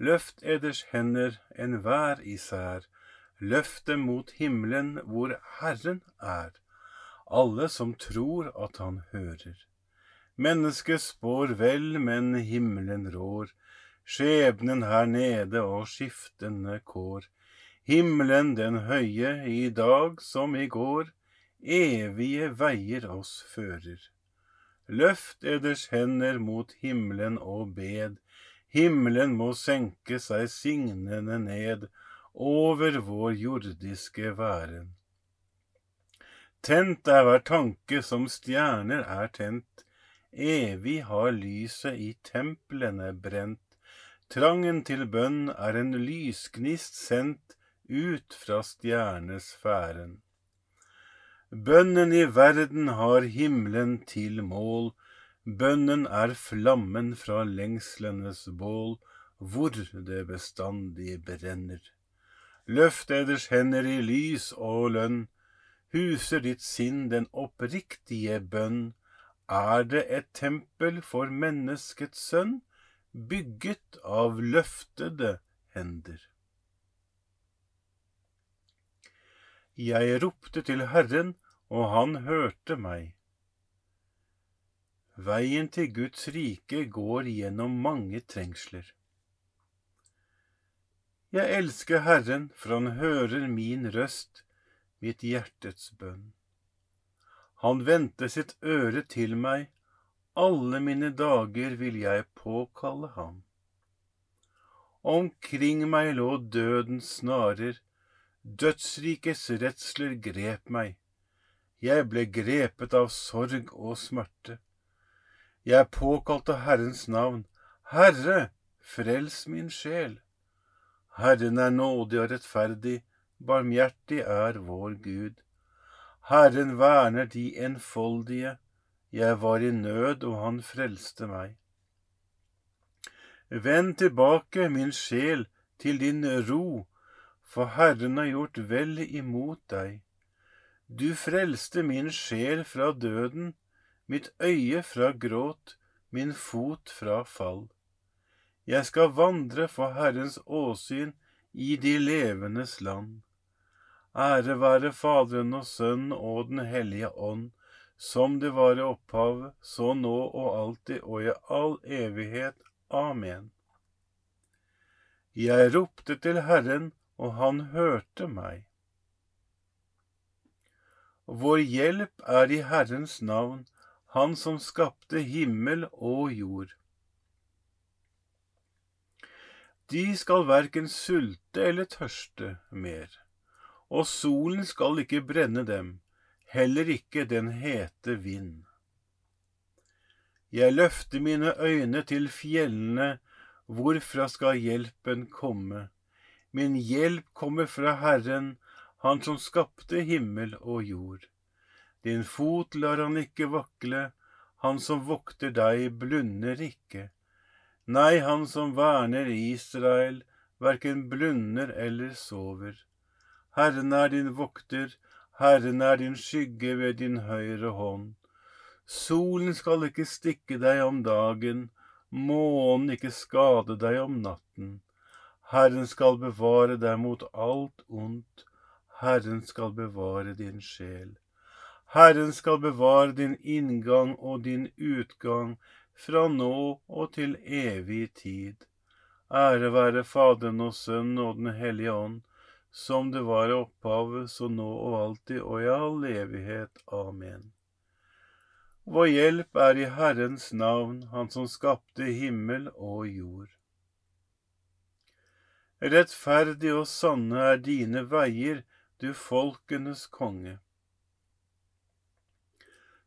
Løft eders hender enhver især, løft dem mot himmelen hvor Herren er, alle som tror at Han hører. Mennesket spår vel, men himmelen rår, skjebnen her nede og skiftende kår. Himmelen den høye, i dag som i går, evige veier oss fører. Løft eders hender mot himmelen og bed, himmelen må senke seg signende ned over vår jordiske væren. Tent er hver tanke som stjerner er tent, Evig har lyset i templene brent, trangen til bønn er en lysgnist sendt ut fra stjernesfæren. Bønnen i verden har himmelen til mål, bønnen er flammen fra lengslenes bål, hvor det bestandig brenner. Løft eders hender i lys og lønn, huser ditt sinn den oppriktige bønn, er det et tempel for menneskets sønn, bygget av løftede hender. Jeg ropte til Herren, og han hørte meg. Veien til Guds rike går gjennom mange trengsler. Jeg elsker Herren, for han hører min røst, mitt hjertets bønn. Han vendte sitt øre til meg, alle mine dager vil jeg påkalle ham. Omkring meg lå dødens snarer, dødsrikets redsler grep meg, jeg ble grepet av sorg og smerte. Jeg påkalte Herrens navn, Herre, frels min sjel. Herren er nådig og rettferdig, barmhjertig er vår Gud. Herren verner de enfoldige, jeg var i nød, og han frelste meg. Vend tilbake, min sjel, til din ro, for Herren har gjort vel imot deg. Du frelste min sjel fra døden, mitt øye fra gråt, min fot fra fall. Jeg skal vandre for Herrens åsyn i de levendes land. Ære være Faderen og Sønnen og Den hellige ånd, som det var i opphavet, så nå og alltid og i all evighet. Amen. Jeg ropte til Herren, og han hørte meg. Vår hjelp er i Herrens navn, Han som skapte himmel og jord. De skal verken sulte eller tørste mer og solen skal ikke brenne dem, heller ikke den hete vind. Jeg løfter mine øyne til fjellene, hvorfra skal hjelpen komme? Min hjelp kommer fra Herren, Han som skapte himmel og jord. Din fot lar han ikke vakle, han som vokter deg, blunder ikke. Nei, han som verner Israel, verken blunder eller sover. Herren er din vokter, Herren er din skygge ved din høyre hånd. Solen skal ikke stikke deg om dagen, månen ikke skade deg om natten. Herren skal bevare deg mot alt ondt, Herren skal bevare din sjel. Herren skal bevare din inngang og din utgang fra nå og til evig tid. Ære være Faderen og Sønnen og Den hellige ånd som det var i opphavet, så nå og alltid og i all evighet. Amen. Vår hjelp er i Herrens navn, Han som skapte himmel og jord. Rettferdig og sanne er dine veier, du folkenes konge.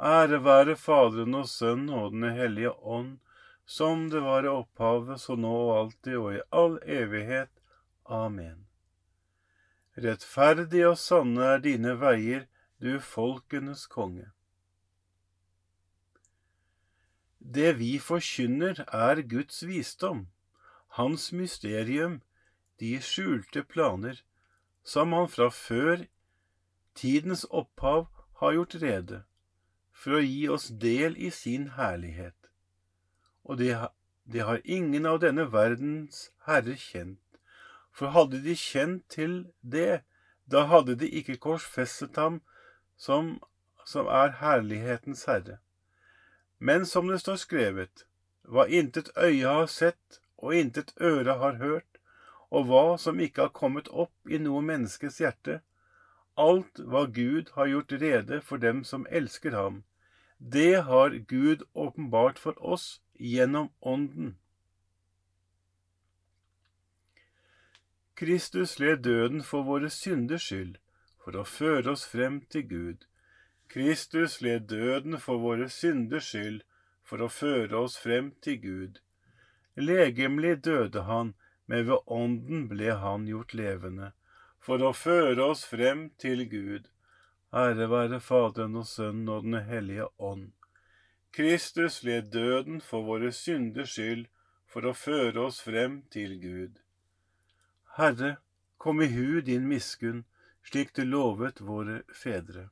Ære være Faderen og Sønnen og Den hellige ånd, som det var i opphavet, så nå og alltid og i all evighet. Amen. Rettferdig og sanne er dine veier, du folkenes konge. Det vi forkynner, er Guds visdom, Hans mysterium, de skjulte planer, som Han fra før tidens opphav har gjort rede, for å gi oss del i sin herlighet og det, det har ingen av denne verdens herrer kjent. For hadde de kjent til det, da hadde de ikke korsfestet ham som, som er herlighetens herre. Men som det står skrevet, hva intet øye har sett og intet øre har hørt, og hva som ikke har kommet opp i noe menneskes hjerte, alt hva Gud har gjort rede for dem som elsker ham, det har Gud åpenbart for oss gjennom Ånden. Kristus led døden for våre synders skyld, for å føre oss frem til Gud. Kristus led døden for våre synders skyld, for å føre oss frem til Gud. Legemlig døde han, men ved Ånden ble han gjort levende, for å føre oss frem til Gud. Ære være Faderen og Sønnen og Den hellige ånd. Kristus led døden for våre synders skyld, for å føre oss frem til Gud. Herre, kom i hu din miskunn, slik du lovet våre fedre.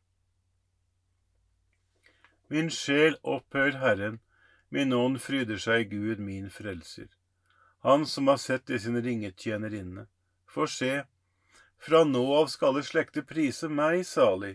Min sjel opphøyer Herren, min ånd fryder seg i Gud min frelser. Han som har sett i sin ringetjenerinne. For se, fra nå av skal alle slekter prise meg salig.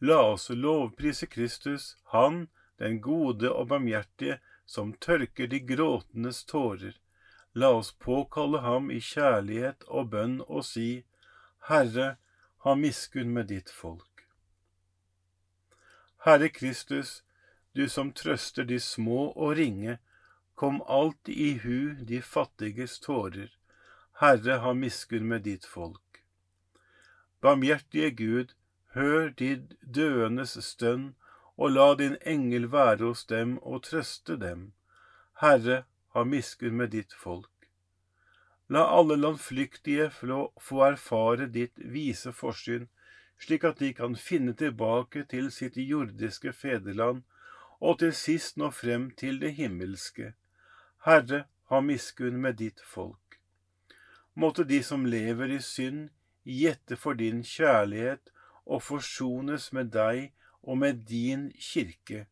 La oss lovprise Kristus, Han, den gode og barmhjertige, som tørker de gråtendes tårer. La oss påkalle ham i kjærlighet og bønn og si, Herre, ha miskunn med ditt folk. Herre Kristus, du som trøster de små og ringe, kom alltid i hu de fattiges tårer. Herre, ha miskunn med ditt folk. Barmhjertige Gud, Hør de døendes stønn, og la din engel være hos dem og trøste dem. Herre, ha miskunn med ditt folk. La alle landflyktige få erfare ditt vise forsyn, slik at de kan finne tilbake til sitt jordiske fedreland, og til sist nå frem til det himmelske. Herre, ha miskunn med ditt folk. Måtte de som lever i synd, gjette for din kjærlighet og forsones med deg og med din kirke.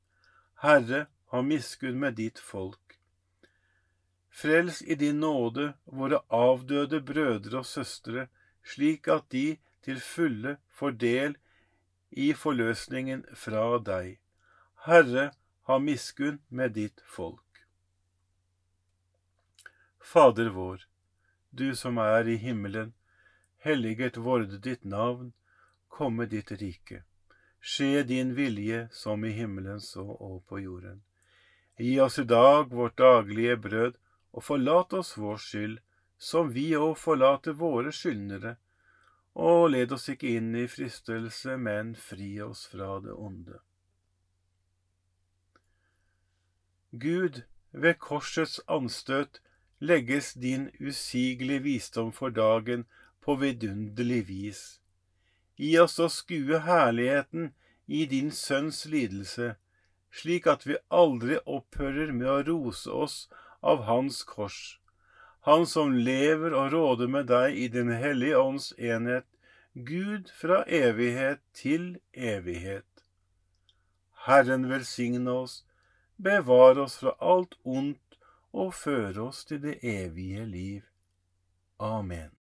Herre, ha miskunn med ditt folk. Frels i din nåde våre avdøde brødre og søstre, slik at de til fulle får del i forløsningen fra deg. Herre, ha miskunn med ditt folk. Fader vår, du som er i himmelen, helliget vorde ditt navn komme ditt rike. Skje din vilje som i himmelen så og på jorden. Gi oss i dag vårt daglige brød, og forlat oss vår skyld, som vi òg forlater våre skyldnere. og led oss ikke inn i fristelse, men fri oss fra det onde. Gud, ved korsets anstøt legges din usigelige visdom for dagen på vidunderlig vis. Gi oss å skue herligheten i din sønns lidelse, slik at vi aldri opphører med å rose oss av hans kors han som lever og råder med deg i Den hellige ånds enhet, Gud fra evighet til evighet. Herren velsigne oss, bevare oss fra alt ondt og føre oss til det evige liv. Amen.